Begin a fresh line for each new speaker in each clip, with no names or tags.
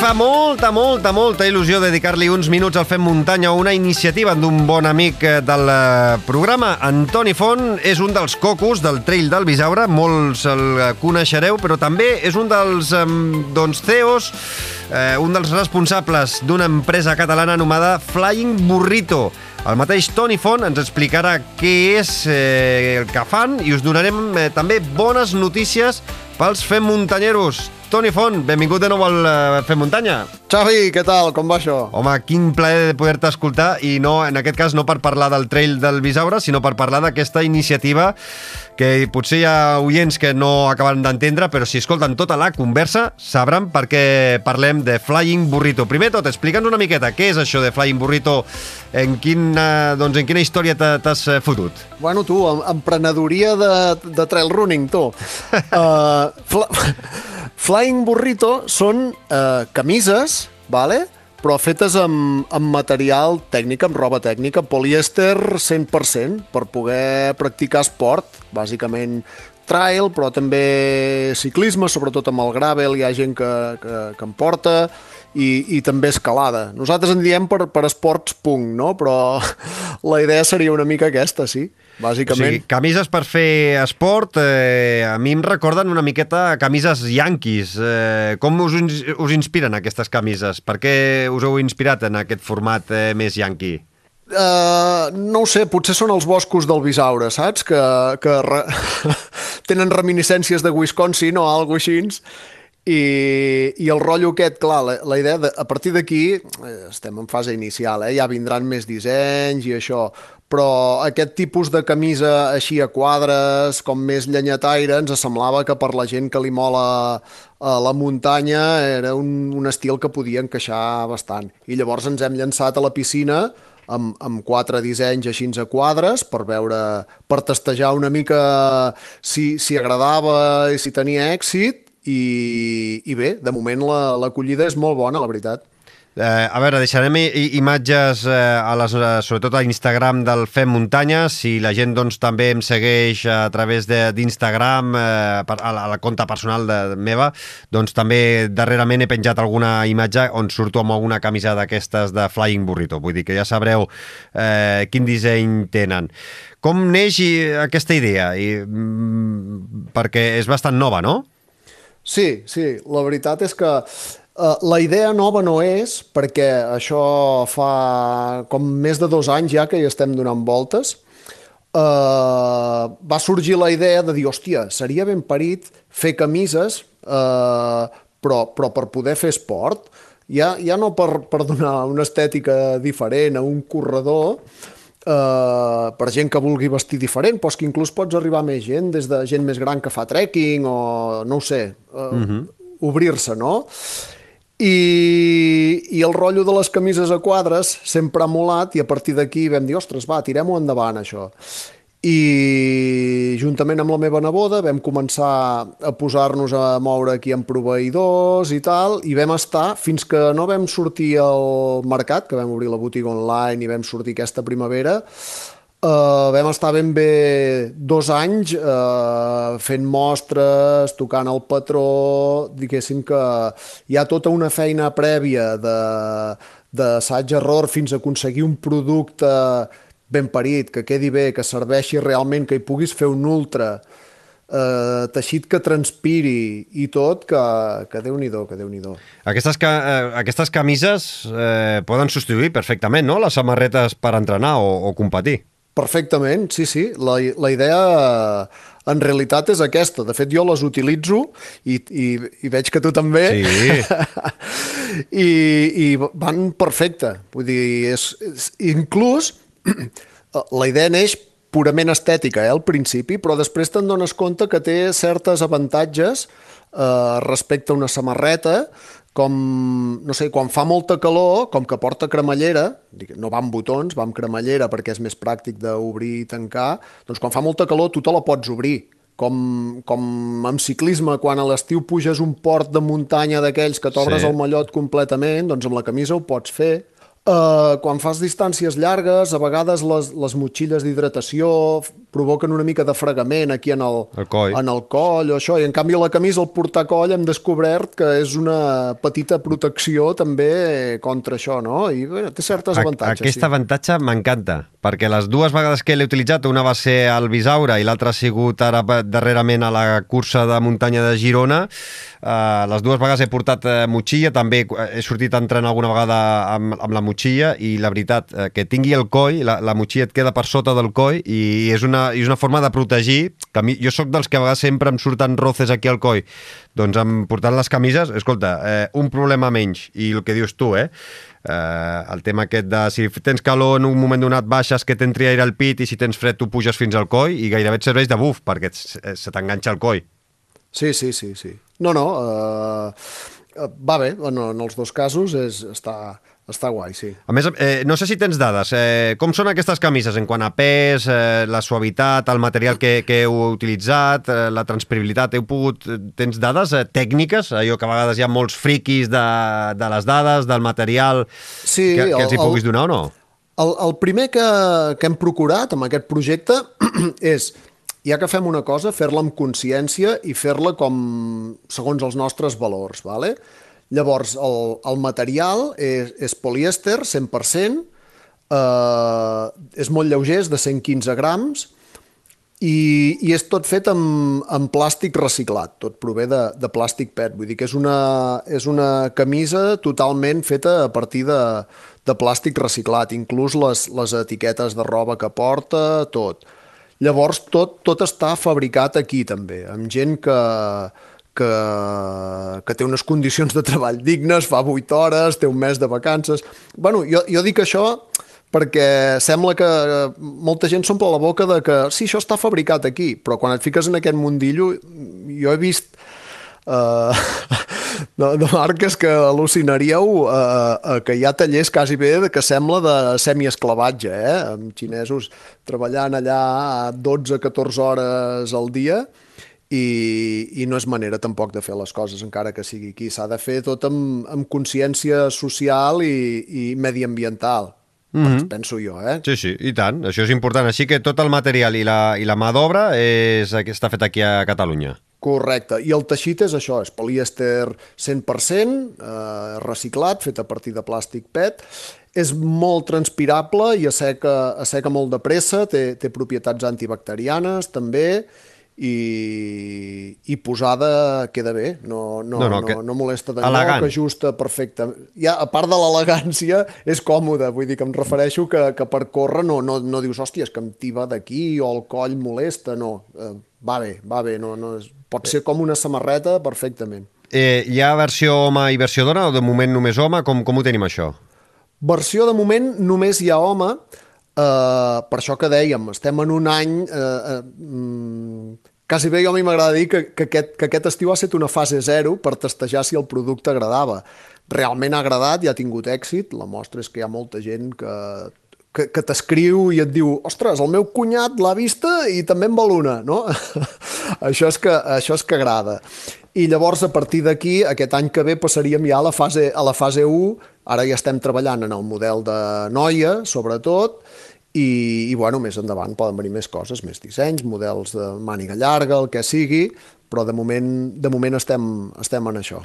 Fa molta, molta, molta il·lusió dedicar-li uns minuts al Fem Muntanya, una iniciativa d'un bon amic eh, del eh, programa. Antoni Font és un dels cocos del Trail del Bisaure, molts el coneixereu, però també és un dels doncs, CEOs, eh, un dels responsables d'una empresa catalana anomenada Flying Burrito. El mateix Toni Font ens explicarà què és eh, el que fan i us donarem eh, també bones notícies pels Fem Muntanyeros. Toni Font, benvingut de nou al uh, Fem Muntanya.
Xavi, què tal? Com va això?
Home, quin plaer de poder-te escoltar i no, en aquest cas no per parlar del trail del Bisaure, sinó per parlar d'aquesta iniciativa que potser hi ha oients que no acaben d'entendre, però si escolten tota la conversa sabran per què parlem de Flying Burrito. Primer tot, explica'ns una miqueta què és això de Flying Burrito, en, quina, doncs, en quina història t'has eh, fotut.
Bueno, tu, emprenedoria de, de trail running, tu. uh, fla... Flying Burrito són eh, camises, vale? Però fetes amb, amb material tècnic, amb roba tècnica, polièster 100%, per poder practicar esport, bàsicament trail, però també ciclisme, sobretot amb el gravel, hi ha gent que, que, que en porta, i, i també escalada. Nosaltres en diem per, per esports punk, no? però la idea seria una mica aquesta, sí bàsicament. O sigui,
camises per fer esport, eh, a mi em recorden una miqueta camises yanquis. Eh, com us, us inspiren aquestes camises? Per què us heu inspirat en aquest format eh, més yanqui?
Uh, no ho sé, potser són els boscos del Bisaure, saps? Que, que re... tenen reminiscències de Wisconsin o alguna així, i, i el rotllo aquest, clar, la, la idea, de, a partir d'aquí, eh, estem en fase inicial, eh, ja vindran més dissenys i això, però aquest tipus de camisa així a quadres, com més llenyataire, ens semblava que per la gent que li mola a la muntanya era un, un estil que podia encaixar bastant. I llavors ens hem llançat a la piscina amb, amb quatre dissenys així a quadres per veure, per testejar una mica si, si agradava i si tenia èxit i, i bé, de moment l'acollida la, és molt bona, la veritat.
Eh, a veure, deixarem imatges eh, a les, eh, sobretot a Instagram del Fem Muntanya, si la gent doncs, també em segueix a través d'Instagram eh, a, la, a la compte personal de, meva, doncs també darrerament he penjat alguna imatge on surto amb alguna camisa d'aquestes de Flying Burrito, vull dir que ja sabreu eh, quin disseny tenen. Com neix aquesta idea? I, mm, perquè és bastant nova, no?
Sí, sí, la veritat és que Uh, la idea nova no és, perquè això fa com més de dos anys ja que hi estem donant voltes, uh, va sorgir la idea de dir, hòstia, seria ben parit fer camises, uh, però, però per poder fer esport, ja, ja no per, per donar una estètica diferent a un corredor, uh, per gent que vulgui vestir diferent, però que inclús pots arribar més gent, des de gent més gran que fa trekking o no ho sé, uh, uh -huh. obrir-se, no? I, i el rotllo de les camises a quadres sempre ha molat i a partir d'aquí vam dir, ostres, va, tirem-ho endavant, això. I juntament amb la meva neboda vam començar a posar-nos a moure aquí amb proveïdors i tal, i vam estar fins que no vam sortir al mercat, que vam obrir la botiga online i vam sortir aquesta primavera, Uh, vam estar ben bé dos anys uh, fent mostres, tocant el patró, diguéssim que hi ha tota una feina prèvia d'assaig-error fins a aconseguir un producte ben parit, que quedi bé, que serveixi realment, que hi puguis fer un ultra, eh, teixit que transpiri i tot, que, que déu-n'hi-do, que déu nhi
aquestes, ca, eh, aquestes camises eh, poden substituir perfectament no? les samarretes per entrenar o, o competir.
Perfectament, sí, sí. La, la idea en realitat és aquesta. De fet, jo les utilitzo i, i, i veig que tu també.
Sí.
I, I van perfecte. Vull dir, és, és, inclús la idea neix purament estètica eh, al principi, però després te'n dones compte que té certes avantatges eh, respecte a una samarreta com, no sé, quan fa molta calor, com que porta cremallera, no va amb botons, va amb cremallera perquè és més pràctic d'obrir i tancar, doncs quan fa molta calor tu te la pots obrir, com, com amb ciclisme, quan a l'estiu puges un port de muntanya d'aquells que t'obres
Sí.
el mallot completament, doncs amb la camisa ho pots fer. Uh, quan fas distàncies llargues, a vegades les, les motxilles d'hidratació provoquen una mica de fregament aquí en el,
El coll.
en el coll o això, i en canvi la camisa, el portacoll, hem descobert que és una petita protecció també contra això, no? I bé, té certes
A-
avantatges.
Aquest
sí.
avantatge m'encanta, perquè les dues vegades que l'he utilitzat, una va ser al Bisaura i l'altra ha sigut ara darrerament a la cursa de muntanya de Girona. Uh, les dues vegades he portat uh, motxilla, també eh, he sortit a entrenar alguna vegada amb, amb la motxilla i la veritat, uh, que tingui el coll, la, la motxilla et queda per sota del coll i és una, i és una forma de protegir, que mi, jo sóc dels que a vegades sempre em surten roces aquí al coll, doncs em portant les camises, escolta, eh, un problema menys, i el que dius tu, eh? eh, el tema aquest de si tens calor en un moment donat baixes que t'entri aire al pit i si tens fred tu puges fins al coll i gairebé et serveix de buf perquè et, se t'enganxa el coll.
Sí, sí, sí, sí. No, no, uh, va bé, en, en els dos casos és, està, està guai, sí.
A més, eh, no sé si tens dades. Eh, com són aquestes camises en quant a pes, eh, la suavitat, el material que, que heu utilitzat, eh, la transpirabilitat? Heu pogut, tens dades eh, tècniques? Allò que a vegades hi ha molts friquis de, de les dades, del material,
Sí,
que, que els hi
el- el-
puguis donar o no?
El, el primer que, que hem procurat amb aquest projecte és, ja que fem una cosa, fer-la amb consciència i fer-la com segons els nostres valors. Vale? Llavors, el, el material és, és polièster 100%, eh, és molt lleuger, és de 115 grams, i, i és tot fet amb, amb plàstic reciclat, tot prové de, de plàstic PET, vull dir que és una, és una camisa totalment feta a partir de, de plàstic reciclat, inclús les, les etiquetes de roba que porta, tot. Llavors, tot, tot està fabricat aquí també, amb gent que, que, que té unes condicions de treball dignes, fa 8 hores, té un mes de vacances... bueno, jo, jo dic això perquè sembla que molta gent s'omple la boca de que sí, això està fabricat aquí, però quan et fiques en aquest mundillo, jo he vist uh, de, de marques que al·lucinaríeu uh, uh, que hi ha tallers quasi bé que sembla de semiesclavatge, eh? amb xinesos treballant allà 12-14 hores al dia i, i no és manera tampoc de fer les coses encara que sigui aquí, s'ha de fer tot amb, amb consciència social i, i mediambiental mm -hmm. penso jo, eh?
Sí, sí, i tant. Això és important. Així que tot el material i la, i la mà d'obra és, està fet aquí a Catalunya.
Correcte. I el teixit és això, és polièster 100%, eh, reciclat, fet a partir de plàstic PET. És molt transpirable i asseca, asseca molt de pressa, té, té propietats antibacterianes també, i, i posada queda bé, no, no,
No,
no,
que-
no molesta de
elegant.
lloc, ajusta perfecte. Ja, a part de l'elegància, és còmode, vull dir que em refereixo que, que per córrer no, no, no dius, hòstia, és que em tiba d'aquí o el coll molesta, no. Eh, va bé, va bé, no, no, és, pot ser com una samarreta perfectament.
Eh, hi ha versió home i versió dona o de moment només home? Com, com ho tenim això?
Versió de moment només hi ha home, eh, per això que dèiem, estem en un any... Eh, eh, mm, quasi bé jo a mi m'agrada dir que, que, aquest, que aquest estiu ha estat una fase zero per testejar si el producte agradava. Realment ha agradat i ha tingut èxit, la mostra és que hi ha molta gent que que, que t'escriu i et diu ostres, el meu cunyat l'ha vista i també en vol una, no? això, és que, això és que agrada. I llavors, a partir d'aquí, aquest any que ve passaríem ja a la fase, a la fase 1, ara ja estem treballant en el model de noia, sobretot, i, i bueno, més endavant poden venir més coses, més dissenys, models de màniga llarga, el que sigui, però de moment, de moment estem, estem en això.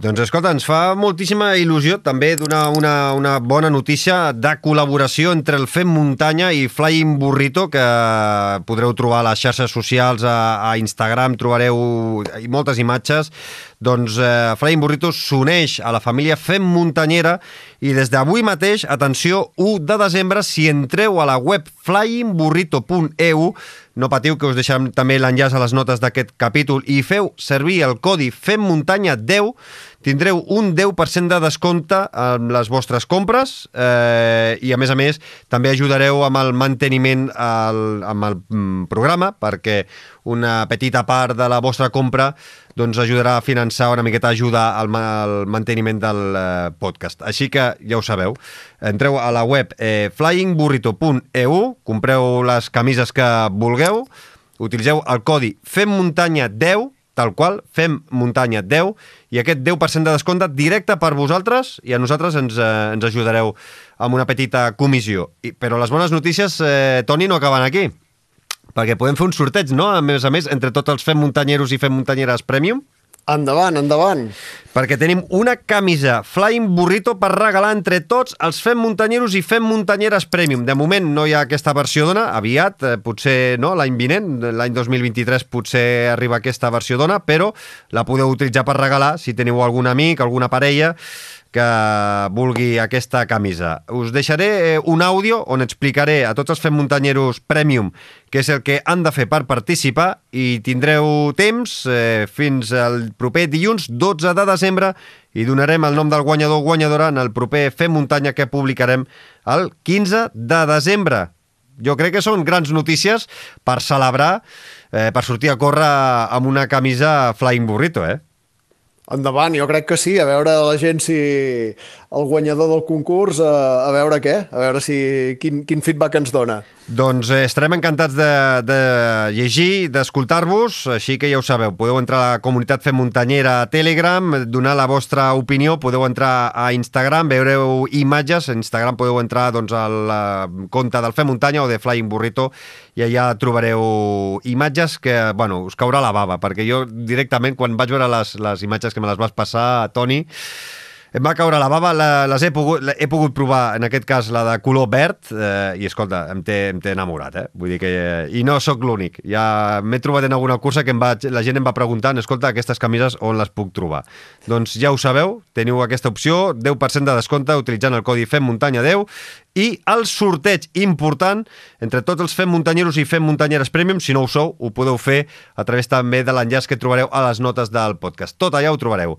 Doncs escolta, ens fa moltíssima il·lusió també donar una, una bona notícia de col·laboració entre el Fem Muntanya i Flying Burrito, que podreu trobar a les xarxes socials, a, a Instagram, trobareu moltes imatges. Doncs eh, Flying Burrito s'uneix a la família Fem Muntanyera i des d'avui mateix, atenció, 1 de desembre, si entreu a la web flyingburrito.eu no patiu, que us deixarem també l'enllaç a les notes d'aquest capítol i feu servir el codi FEMMUNTANYA10 tindreu un 10% de descompte amb les vostres compres eh, i a més a més també ajudareu amb el manteniment al, amb el mm, programa perquè una petita part de la vostra compra doncs ajudarà a finançar una miqueta ajuda al, al manteniment del eh, podcast. Així que ja ho sabeu, entreu a la web eh, flyingburrito.eu, compreu les camises que vulgueu utilitzeu el codi FEMMUNTANYA10, tal qual, fem muntanya 10, i aquest 10% de descompte directe per vosaltres, i a nosaltres ens, eh, ens ajudareu amb una petita comissió. I, però les bones notícies, eh, Toni, no acaben aquí, perquè podem fer un sorteig, no?, a més a més, entre tots els fem muntanyeros i fem muntanyeres Premium.
Endavant, endavant.
Perquè tenim una camisa Flying Burrito per regalar entre tots els Fem Muntanyeros i Fem Muntanyeres Premium. De moment no hi ha aquesta versió d'ona, aviat, eh, potser no, l'any vinent, l'any 2023 potser arriba aquesta versió d'ona, però la podeu utilitzar per regalar si teniu algun amic, alguna parella que vulgui aquesta camisa. Us deixaré eh, un àudio on explicaré a tots els fem muntanyeros Premium què és el que han de fer per participar i tindreu temps eh, fins al proper dilluns 12 de desembre i donarem el nom del guanyador o guanyadora en el proper Fem Muntanya que publicarem el 15 de desembre. Jo crec que són grans notícies per celebrar, eh, per sortir a córrer amb una camisa Flying Burrito, eh?
Endavant, jo crec que sí, a veure la gent si el guanyador del concurs, a, a veure què, a veure si quin, quin feedback ens dona.
Doncs eh, estarem encantats de, de llegir, d'escoltar-vos, així que ja ho sabeu, podeu entrar a la comunitat Fem Muntanyera a Telegram, donar la vostra opinió, podeu entrar a Instagram, veureu imatges, a Instagram podeu entrar doncs, al eh, compte del Fem Muntanya o de Flying Burrito i allà trobareu imatges que, bueno, us caurà la bava, perquè jo directament, quan vaig veure les, les imatges que me les vas passar, Toni, em va caure la bava, la, les he pogut, he pogut provar, en aquest cas, la de color verd, eh, i escolta, em té, em té enamorat, eh? Vull dir que... Eh, I no sóc l'únic. Ja m'he trobat en alguna cursa que em va, la gent em va preguntant, escolta, aquestes camises on les puc trobar? Doncs ja ho sabeu, teniu aquesta opció, 10% de descompte utilitzant el codi FEM Muntanya 10 i el sorteig important entre tots els Fem Muntanyeros i Fem Muntanyeres Premium, si no ho sou, ho podeu fer a través també de l'enllaç que trobareu a les notes del podcast. Tot allà ho trobareu.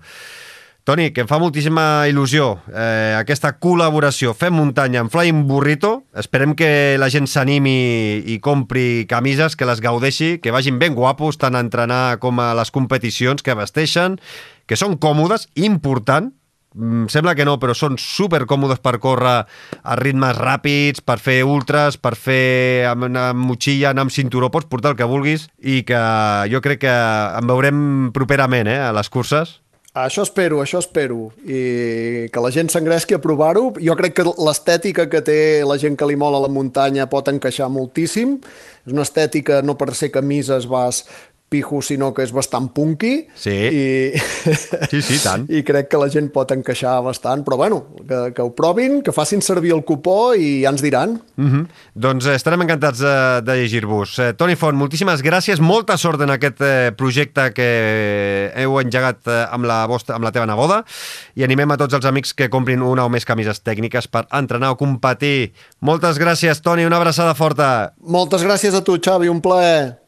Toni, que em fa moltíssima il·lusió eh, aquesta col·laboració. Fem muntanya amb Flying Burrito. Esperem que la gent s'animi i compri camises, que les gaudeixi, que vagin ben guapos tant a entrenar com a les competicions que vesteixen, que són còmodes, important, mm, sembla que no, però són super còmodes per córrer a ritmes ràpids, per fer ultras, per fer amb, amb motxilla, anar amb cinturó, pots portar el que vulguis i que jo crec que en veurem properament eh, a les curses
això espero, això espero. I que la gent s'engresqui a provar-ho. Jo crec que l'estètica que té la gent que li mola la muntanya pot encaixar moltíssim. És una estètica, no per ser camises vas pijo, sinó que és bastant punky.
Sí,
i...
sí, sí, tant.
I crec que la gent pot encaixar bastant, però bueno, que, que ho provin, que facin servir el cupó i ja ens diran.
Mm -hmm. Doncs eh, estarem encantats de, de llegir-vos. Eh, Toni Font, moltíssimes gràcies, molta sort en aquest eh, projecte que heu engegat eh, amb, la vostra, amb la teva neboda i animem a tots els amics que comprin una o més camises tècniques per entrenar o competir. Moltes gràcies, Toni, una abraçada forta.
Moltes gràcies a tu, Xavi, un plaer.